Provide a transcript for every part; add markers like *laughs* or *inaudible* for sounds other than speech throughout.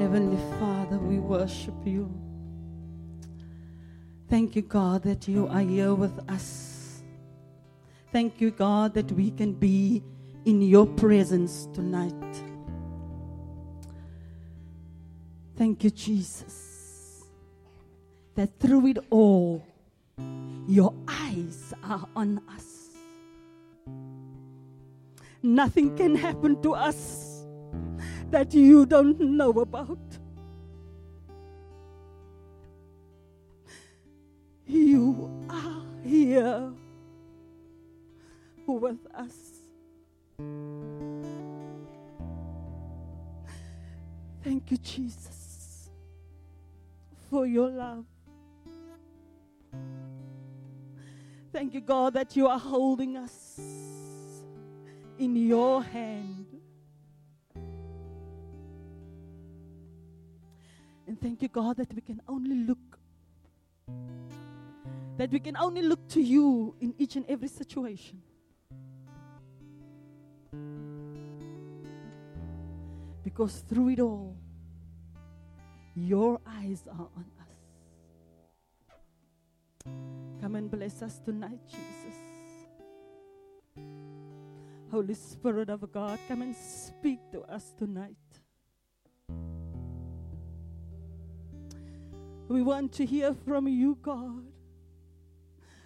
Heavenly Father, we worship you. Thank you, God, that you are here with us. Thank you, God, that we can be in your presence tonight. Thank you, Jesus, that through it all, your eyes are on us. Nothing can happen to us that you don't know about. You are here with us. Thank you, Jesus, for your love. Thank you, God, that you are holding us in your hand. Thank you, God, that we can only look, that we can only look to you in each and every situation. Because through it all, your eyes are on us. Come and bless us tonight, Jesus. Holy Spirit of God, come and speak to us tonight. We want to hear from you, God.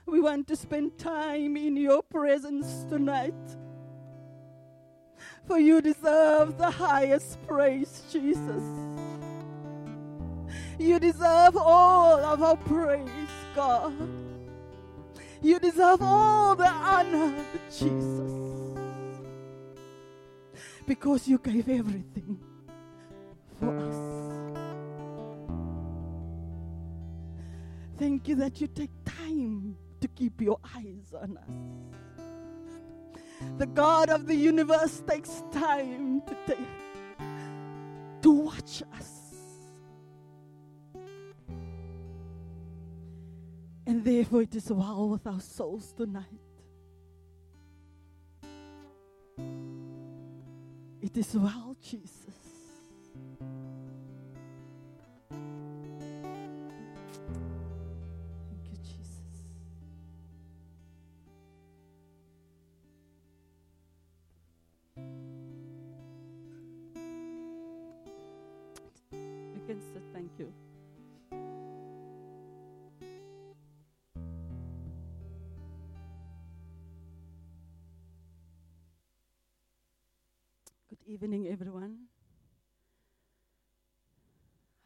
We want to spend time in your presence tonight. For you deserve the highest praise, Jesus. You deserve all of our praise, God. You deserve all the honor, Jesus. Because you gave everything Thank you that you take time to keep your eyes on us. The God of the universe takes time to take to watch us. And therefore it is well with our souls tonight. It is well, Jesus. Evening, everyone.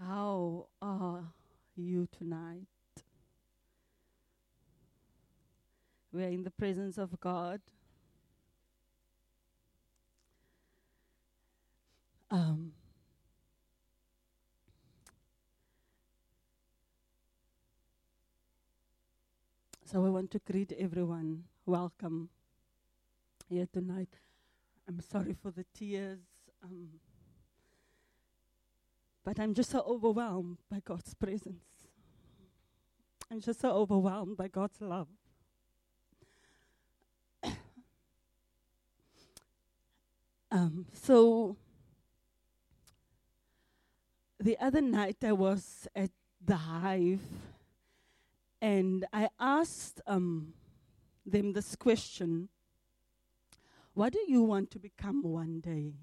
How are you tonight? We are in the presence of God. Um, so I want to greet everyone. Welcome here tonight. I'm sorry for the tears. Um, but I'm just so overwhelmed by God's presence. I'm just so overwhelmed by God's love. *coughs* um, so the other night I was at the hive and I asked um, them this question What do you want to become one day?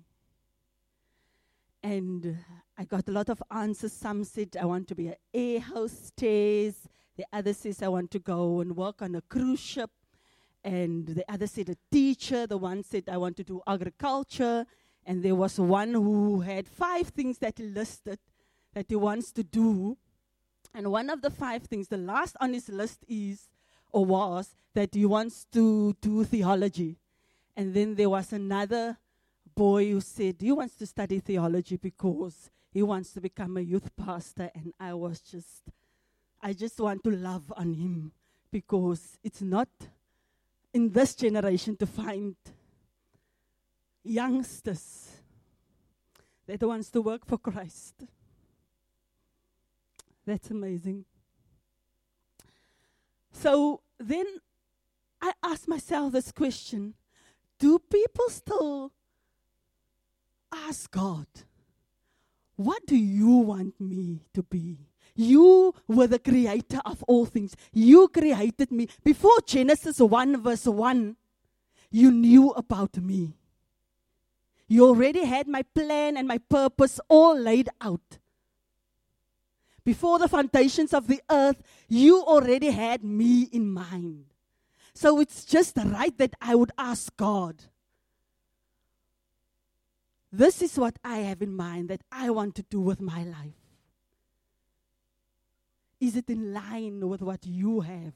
And I got a lot of answers. Some said, I want to be an air hostess. The other says, I want to go and work on a cruise ship. And the other said, a teacher. The one said, I want to do agriculture. And there was one who had five things that he listed that he wants to do. And one of the five things, the last on his list is, or was, that he wants to do theology. And then there was another boy who said he wants to study theology because he wants to become a youth pastor. And I was just, I just want to love on him because it's not in this generation to find youngsters that wants to work for Christ. That's amazing. So then I asked myself this question Do people still ask God, What do you want me to be? You were the creator of all things. You created me. Before Genesis 1, verse 1, you knew about me. You already had my plan and my purpose all laid out. Before the foundations of the earth, you already had me in mind. So it's just right that I would ask God. This is what I have in mind that I want to do with my life. Is it in line with what you have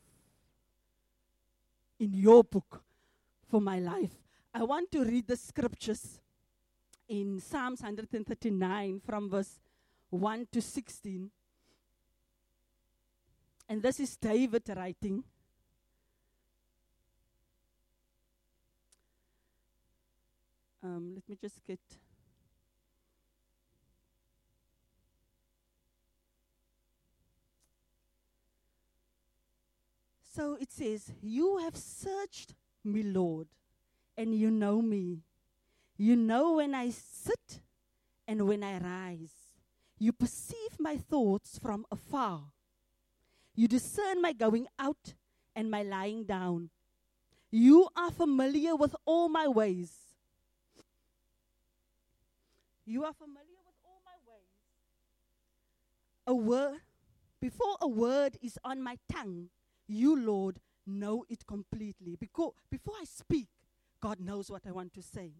in your book for my life? I want to read the scriptures in Psalms 139 from verse 1 to 16. And this is David writing. Um, let me just get. So it says, You have searched me, Lord, and you know me. You know when I sit and when I rise. You perceive my thoughts from afar. You discern my going out and my lying down. You are familiar with all my ways. You are familiar with all my ways. A word before a word is on my tongue, you, Lord, know it completely. Because before I speak, God knows what I want to say.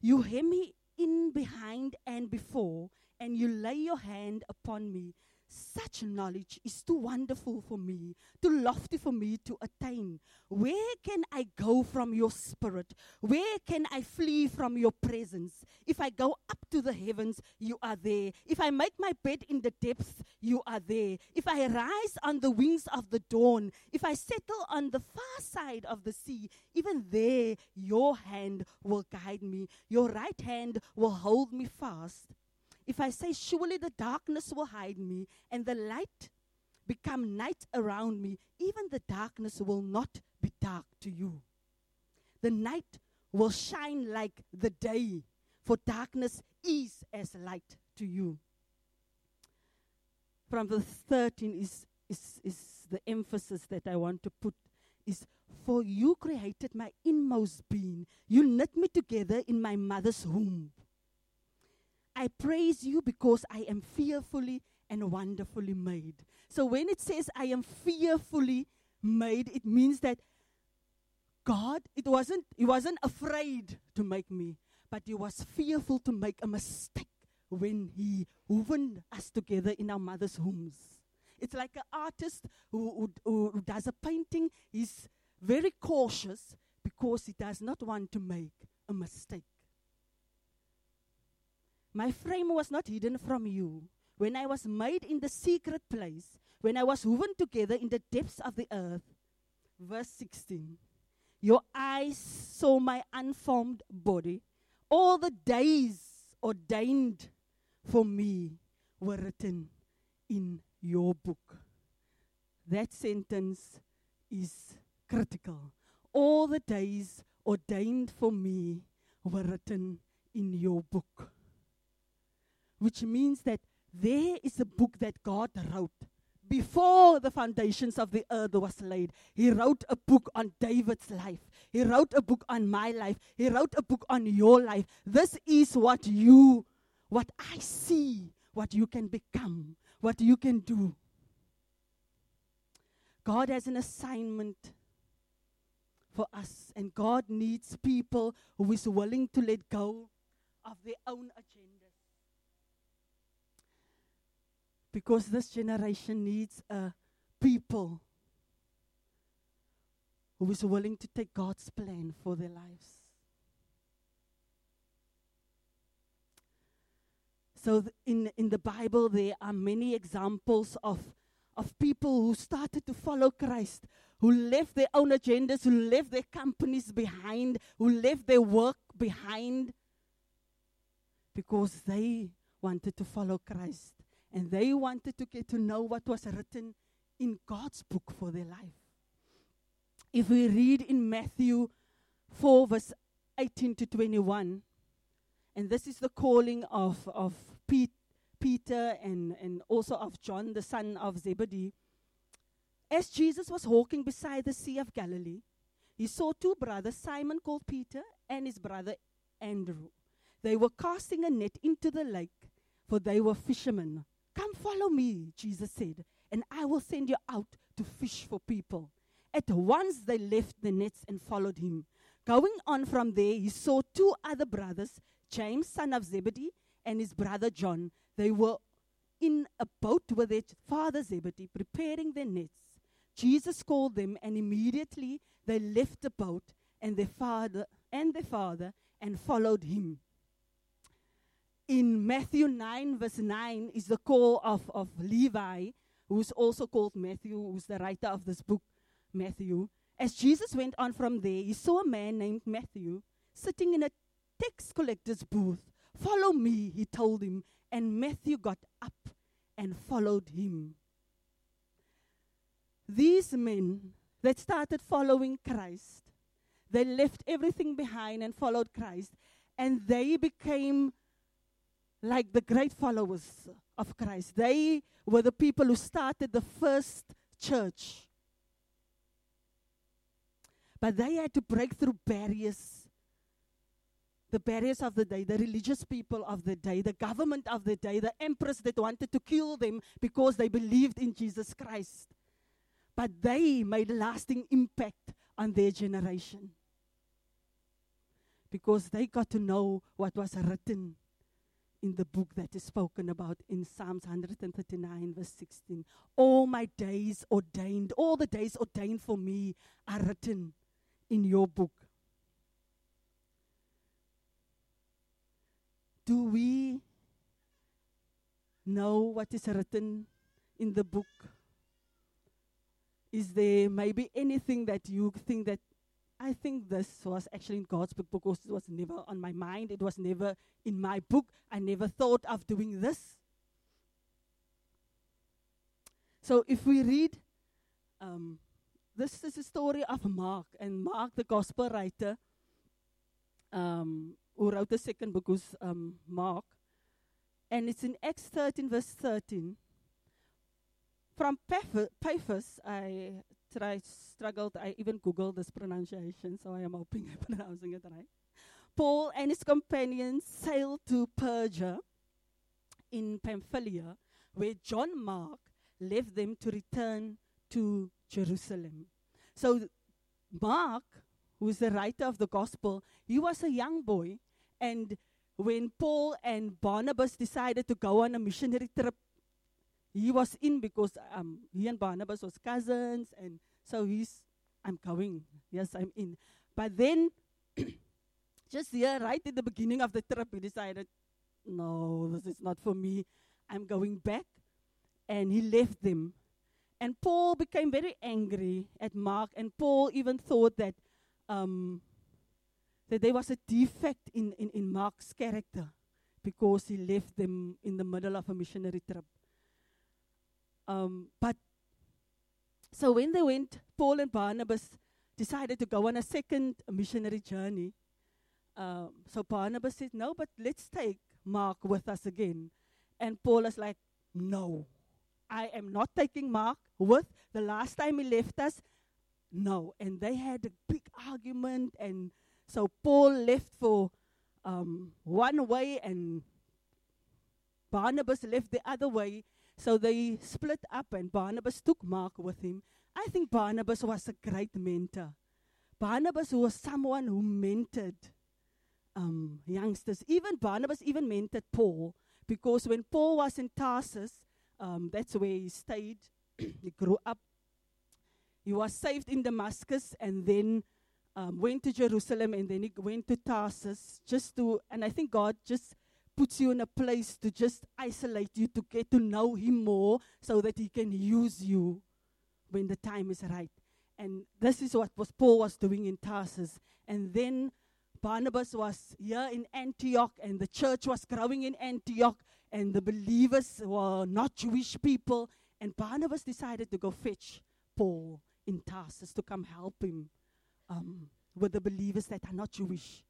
You hem me in behind and before, and you lay your hand upon me. Such knowledge is too wonderful for me, too lofty for me to attain. Where can I go from your spirit? Where can I flee from your presence? If I go up to the heavens, you are there. If I make my bed in the depths, you are there. If I rise on the wings of the dawn, if I settle on the far side of the sea, even there your hand will guide me. Your right hand will hold me fast. If I say, Surely the darkness will hide me, and the light become night around me, even the darkness will not be dark to you. The night will shine like the day, for darkness is as light to you. From verse 13 is, is, is the emphasis that I want to put is for you created my inmost being. You knit me together in my mother's womb. I praise you because I am fearfully and wonderfully made. So when it says I am fearfully made, it means that God, it wasn't, He wasn't afraid to make me, but He was fearful to make a mistake when He woven us together in our mother's wombs. It's like an artist who, who, who does a painting. He's very cautious because he does not want to make a mistake. My frame was not hidden from you. When I was made in the secret place, when I was woven together in the depths of the earth. Verse 16. Your eyes saw my unformed body. All the days ordained for me were written in your book. That sentence is critical. All the days ordained for me were written in your book which means that there is a book that God wrote before the foundations of the earth was laid. He wrote a book on David's life. He wrote a book on my life. He wrote a book on your life. This is what you, what I see, what you can become, what you can do. God has an assignment for us, and God needs people who is willing to let go of their own agenda because this generation needs a people who is willing to take God's plan for their lives. So th- in in the Bible there are many examples of of people who started to follow Christ, who left their own agendas, who left their companies behind, who left their work behind because they wanted to follow Christ and they wanted to get to know what was written in God's book for their life. If we read in Matthew 4, verse 18 to 21, And this is the calling of, of Pete, Peter and, and also of John, the son of Zebedee. As Jesus was walking beside the Sea of Galilee, he saw two brothers, Simon called Peter and his brother Andrew. They were casting a net into the lake, for they were fishermen. Come follow me, Jesus said, and I will send you out to fish for people. At once they left the nets and followed him. Going on from there, he saw two other brothers, James, son of Zebedee, and his brother John. They were in a boat with their father Zebedee, preparing their nets. Jesus called them, and immediately they left the boat and their father and their father and followed him. In Matthew 9, verse 9, is the call of, of Levi, who's also called Matthew, who's the writer of this book, Matthew. As Jesus went on from there, he saw a man named Matthew sitting in a tax collector's booth. Follow me, he told him. And Matthew got up and followed him. These men that started following Christ, they left everything behind and followed Christ, and they became like the great followers of Christ. They were the people who started the first church. But they had to break through barriers. The barriers of the day, the religious people of the day, the government of the day, the emperors that wanted to kill them because they believed in Jesus Christ. But they made a lasting impact on their generation because they got to know what was written in the book that is spoken about in Psalms 139, verse 16. All my days ordained, all the days ordained for me are written in your book. Do we know what is written in the book? Is there maybe anything that you think that I think this was actually in God's book because it was never on my mind. It was never in my book. I never thought of doing this. So if we read, um, this is a story of Mark, and Mark, the gospel writer, um, who wrote the second book was um, Mark, and it's in Acts 13, verse 13. From Paphos, I tried, struggled. I even Googled this pronunciation, so I am hoping I'm *laughs* pronouncing it right. Paul and his companions sailed to Perga in Pamphylia, where John Mark left them to return to Jerusalem. So, Mark, who is the writer of the gospel, he was a young boy, and when Paul and Barnabas decided to go on a missionary trip he was in because um, he and Barnabas was cousins, and so he's, I'm going. Yes, I'm in. But then, *clears throat* just here, right at the beginning of the trip, he decided, no, this is not for me. I'm going back. And he left them. And Paul became very angry at Mark, and Paul even thought that um, that there was a defect in, in, in Mark's character because he left them in the middle of a missionary trip. Um, but so when they went, Paul and Barnabas decided to go on a second missionary journey. Um, so Barnabas said, No, but let's take Mark with us again. And Paul is like, No, I am not taking Mark with. The last time he left us, no. And they had a big argument. And so Paul left for um, one way, and Barnabas left the other way. So they split up, and Barnabas took Mark with him. I think Barnabas was a great mentor. Barnabas was someone who mentored um, youngsters. Even Barnabas even mentored Paul because when Paul was in Tarsus, um, that's where he stayed. *clears throat* he grew up. He was saved in Damascus and then um, went to Jerusalem and then he went to Tarsus just to, and I think God just puts you in a place to just isolate you, to get to know Him more so that He can use you when the time is right. And this is what was Paul was doing in Tarsus. And then Barnabas was here in Antioch, and the church was growing in Antioch, and the believers were not Jewish people. And Barnabas decided to go fetch Paul in Tarsus to come help him um, with the believers that are not Jewish.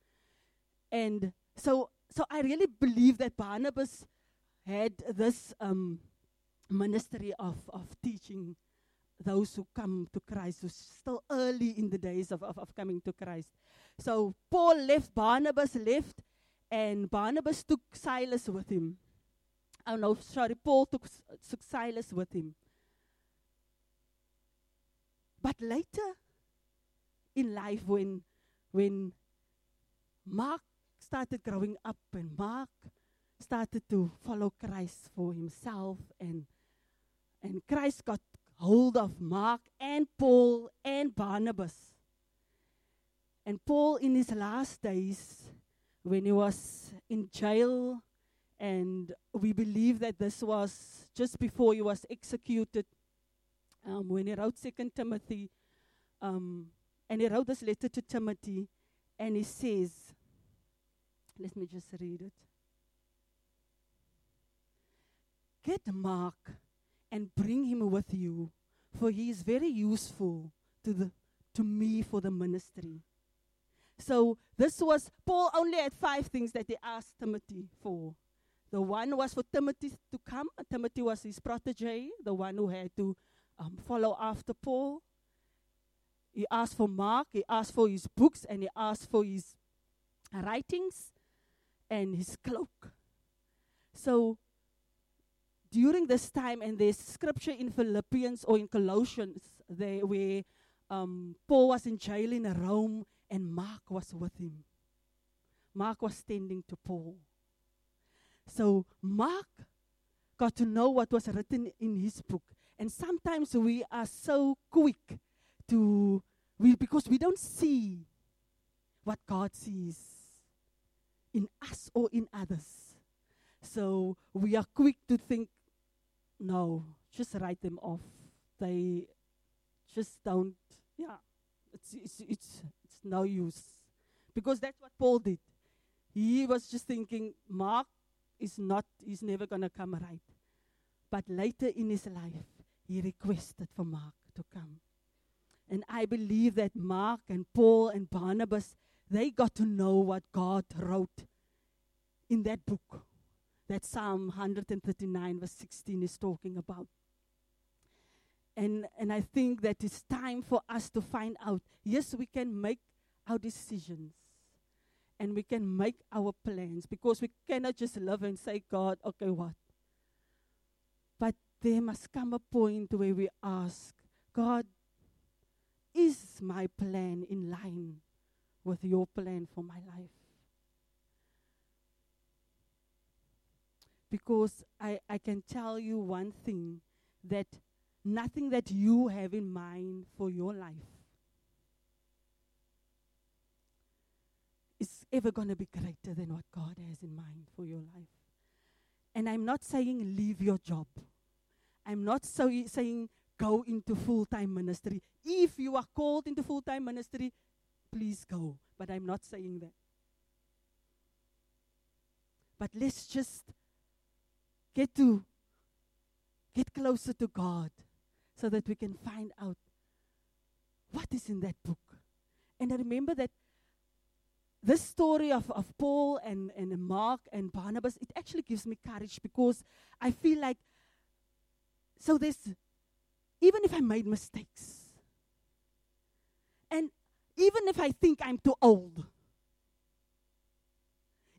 And so so I really believe that Barnabas had this um, ministry of, of teaching those who come to Christ, who's still early in the days of, of, of coming to Christ. So Paul left, Barnabas left, and Barnabas took Silas with him. Oh no, sorry, Paul took, took Silas with him. But later in life, when, when Mark started growing up and Mark started to follow Christ for himself and and Christ got hold of Mark and Paul and Barnabas. And Paul in his last days when he was in jail and we believe that this was just before he was executed um, when he wrote second timothy um, and he wrote this letter to timothy and he says let me just read it. Get mark and bring him with you for he is very useful to the to me for the ministry. So this was paul only had five things that he asked timothy for. The one was for timothy to come. Timothy was his protege the one who had to um, follow after paul. He asked for mark he asked for his books and he asked for his writings and his cloak so during this time, and there's scripture in Philippians or in Colossians there where um, Paul was in jail in Rome and Mark was with him. Mark was standing to Paul. So Mark got to know what was written in his book. And sometimes we are so quick to, we, because we don't see what God sees in us or in others. So we are quick to think, no, just write them off. They just don't. Yeah, it's it's it's it's no use because that's what Paul did. He was just thinking, Mark is not. He's never gonna come right. But later in his life, he requested for Mark to come. And I believe that Mark and Paul and Barnabas, they got to know what God wrote in that book that Psalm 139, verse 16, is talking about. And, and I think that it's time for us to find out yes, we can make our decisions and we can make our plans because we cannot just love and say, God, okay, what? But there must come a point where we ask, God, is my plan in line with your plan for my life? Because I, I can tell you one thing that nothing that you have in mind for your life is ever going to be greater than what God has in mind for your life. And I'm not saying leave your job. I'm not so saying go into full time ministry. If you are called into full time ministry, please go. But I'm not saying that. But let's just get to get closer to God so that we can find out what is in that book. And I remember that this story of, of Paul and, and Mark and Barnabas, it actually gives me courage because I feel like, so there's, even if I made mistakes, and even if I think I'm too old,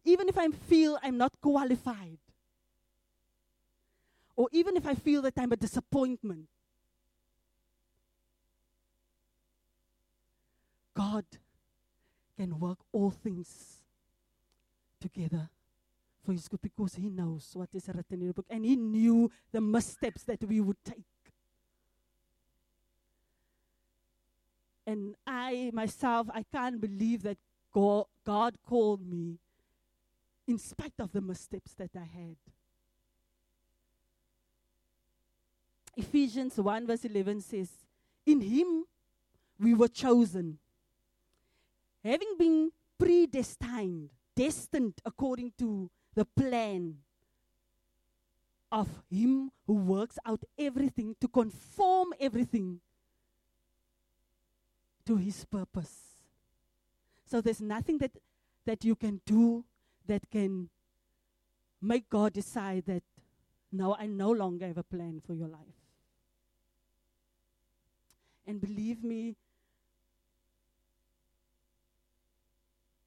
even if I feel I'm not qualified, or even if I feel that I'm a disappointment, God can work all things together for His good because He knows what is written in the book and He knew the missteps that we would take. And I myself, I can't believe that God, God called me in spite of the missteps that I had. Ephesians 1 verse 11 says, In him we were chosen, having been predestined, destined according to the plan of him who works out everything to conform everything to his purpose. So there's nothing that, that you can do, that can make God decide that now I no longer have a plan for your life. And believe me,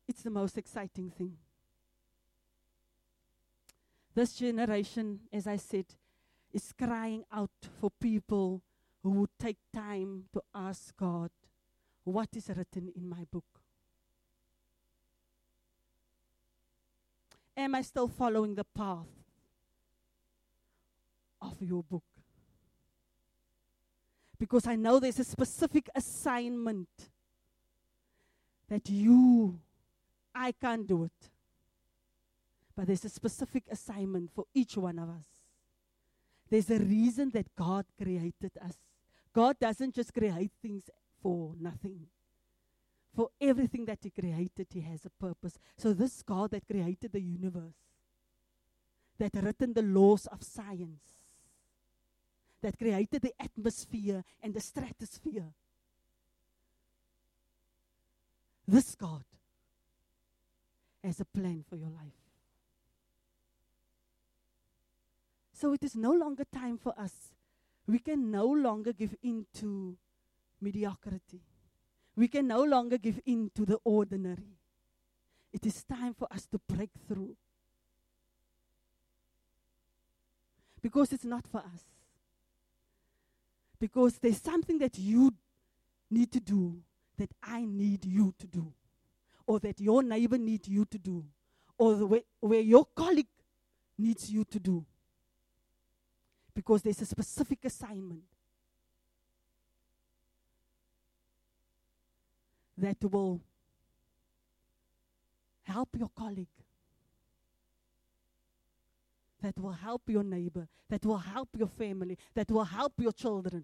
it's the most exciting thing. This generation, as I said, is crying out for people who would take time to ask God, What is written in my book? Am I still following the path of your book? Because I know there's a specific assignment that you, I can't do it. But there's a specific assignment for each one of us. There's a reason that God created us. God doesn't just create things for nothing. For everything that He created, He has a purpose. So, this God that created the universe, that written the laws of science, that created the atmosphere and the stratosphere, this God has a plan for your life. So, it is no longer time for us. We can no longer give in to mediocrity we can no longer give in to the ordinary. It is time for us to break through. Because it's not for us. Because there's something that you need to do that I need you to do, or that your neighbor needs you to do, or the way, where your colleague needs you to do. Because there's a specific assignment that will help your colleague, that will help your neighbor, that will help your family, that will help your children.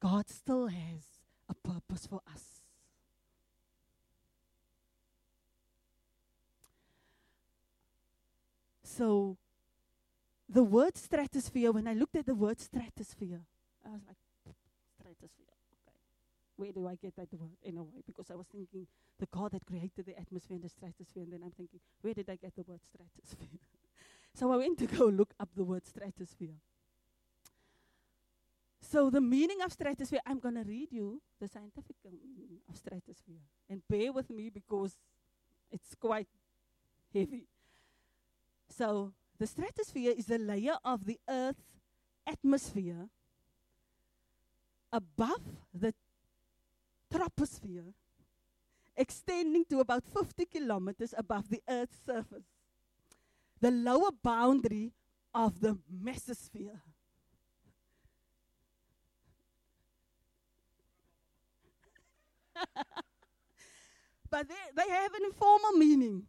God still has a purpose for us. So, the word stratosphere, when I looked at the word stratosphere, I was like, stratosphere. Okay. Where do I get that word in a way? Because I was thinking the God that created the atmosphere and the stratosphere, and then I'm thinking, where did I get the word stratosphere? *laughs* so I went to go look up the word stratosphere. So the meaning of stratosphere, I'm going to read you the scientific meaning of stratosphere. And bear with me because it's quite heavy. So the stratosphere is a layer of the Earth's atmosphere above the troposphere, extending to about 50 kilometers above the Earth's surface, the lower boundary of the mesosphere. *laughs* but they, they have an informal meaning.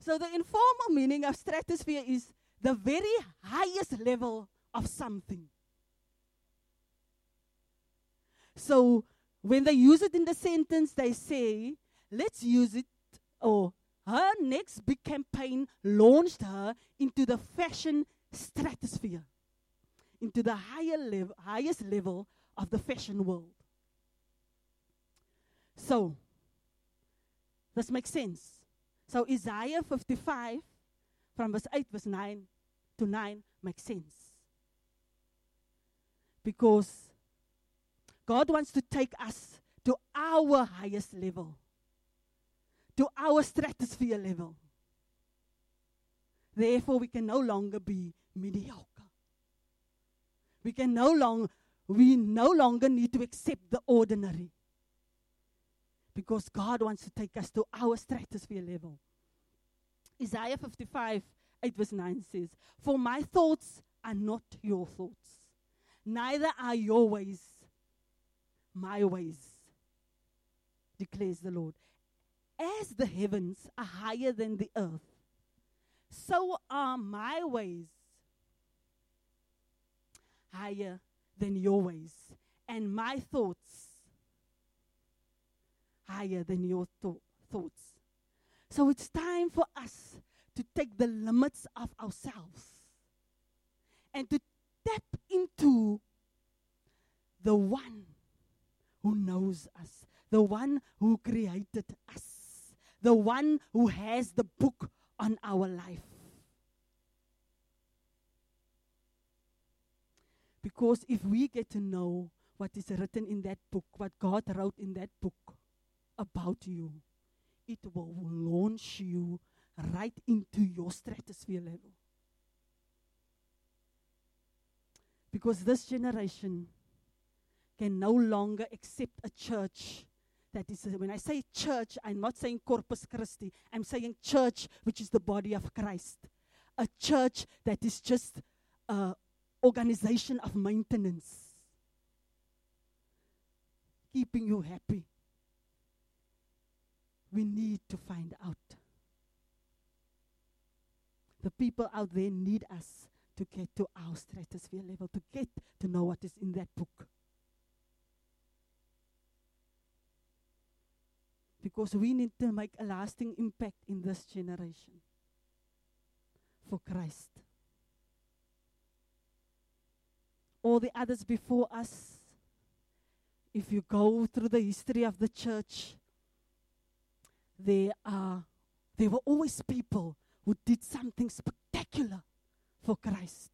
so, the informal meaning of stratosphere is the very highest level of something. So when they use it in the sentence, they say, let's use it, or her next big campaign launched her into the fashion stratosphere, into the higher level, highest level of the fashion world. So, this makes sense. So, Isaiah 55, from verse 8, verse 9 to 9, makes sense. Because God wants to take us to our highest level, to our stratosphere level. Therefore, we can no longer be mediocre. We can no longer we no longer need to accept the ordinary. Because God wants to take us to our stratosphere level. Isaiah 55, 8 verse 9 says, For my thoughts are not your thoughts, neither are your ways my ways, declares the Lord. As the heavens are higher than the earth, so are my ways higher than your ways, and my thoughts higher than your th- thoughts. So it's time for us to take the limits of ourselves and to tap into the one who knows us, the one who created us, the one who has the book on our life. Because if we get to know what is written in that book, what God wrote in that book about you, it will launch you right into your stratosphere level. Because this generation can no longer accept a church that is, when I say church, I'm not saying Corpus Christi, I'm saying church, which is the body of Christ. A church that is just an organization of maintenance, keeping you happy. We need to find out. The people out there need us to get to our stratosphere level, to get to know what is in that book. Because we need to make a lasting impact in this generation for Christ. All the others before us, if you go through the history of the church, there are there were always people who did something spectacular for Christ.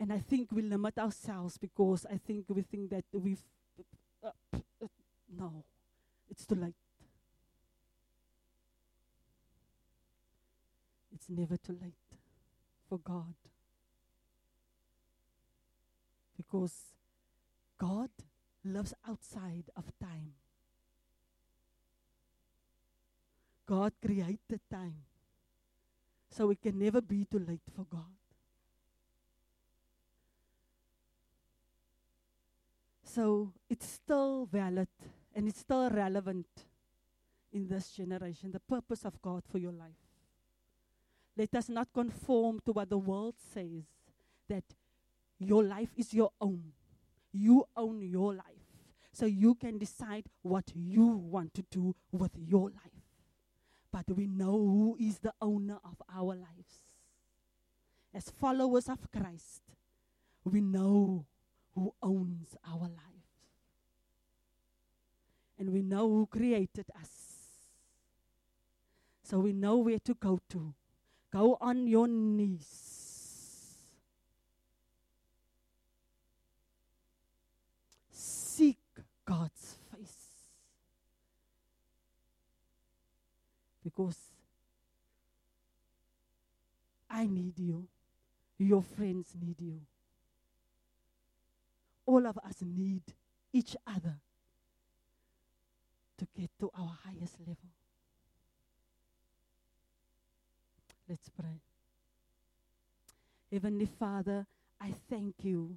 And I think we limit ourselves because I think we think that we've. Uh, no, it's too late. It's never too late for God. Because God lives outside of time. God created time. So it can never be too late for God. So it's still valid and it's still relevant in this generation, the purpose of God for your life. Let us not conform to what the world says that your life is your own. You own your life. So you can decide what you want to do with your life. But we know who is the owner of our lives. As followers of Christ, we know who owns our lives. And we know who created us. So we know where to go to. Go on your knees. Seek God's face. Because I need you. Your friends need you all of us need each other to get to our highest level. Let's pray. Heavenly Father, I thank you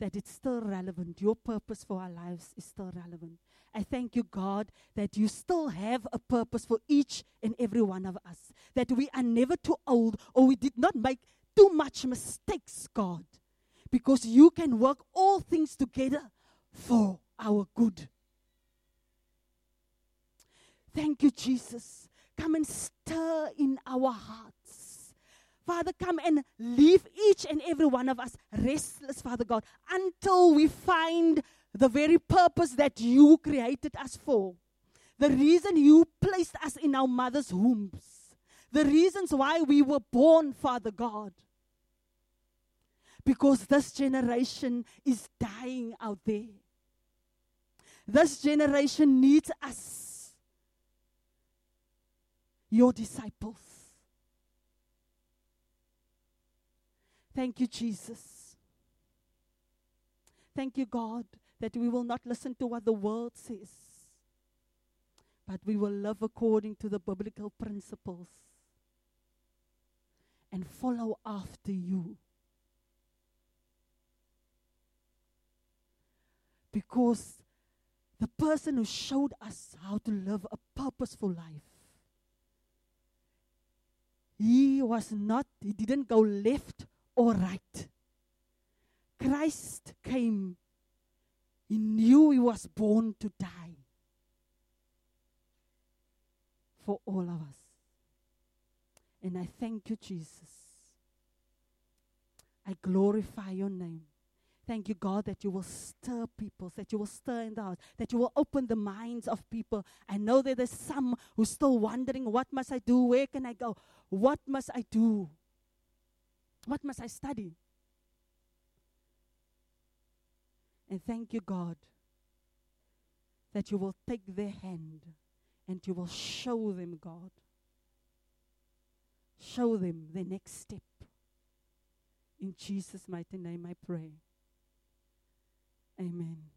that it's still relevant. Your purpose for our lives is still relevant. I thank you, God, that you still have a purpose for each and every one of us. That we are never too old or we did not make too much mistakes, God because you can work all things together for our good. Thank you, Jesus. Come and stir in our hearts. Father, come and leave each and every one of us restless, Father God, until we find the very purpose that you created us for. The reason you placed us in our mother's wombs. The reasons why we were born, Father God because this generation is dying out there. This generation needs us, your disciples. Thank you, Jesus. Thank you, God, that we will not listen to what the world says, but we will live according to the biblical principles and follow after you. Because the person who showed us how to live a purposeful life, he was not, he didn't go left or right. Christ came. He knew he was born to die for all of us. And I thank you, Jesus. I glorify your name. Thank you, God, that you will stir people, that you will stir in the heart, that you will open the minds of people. I know that there's some who's still wondering, what must I do? Where can I go? What must I do? What must I study? And thank you, God, that you will take their hand and you will show them, God. Show them the next step. In Jesus' mighty name I pray. Amen.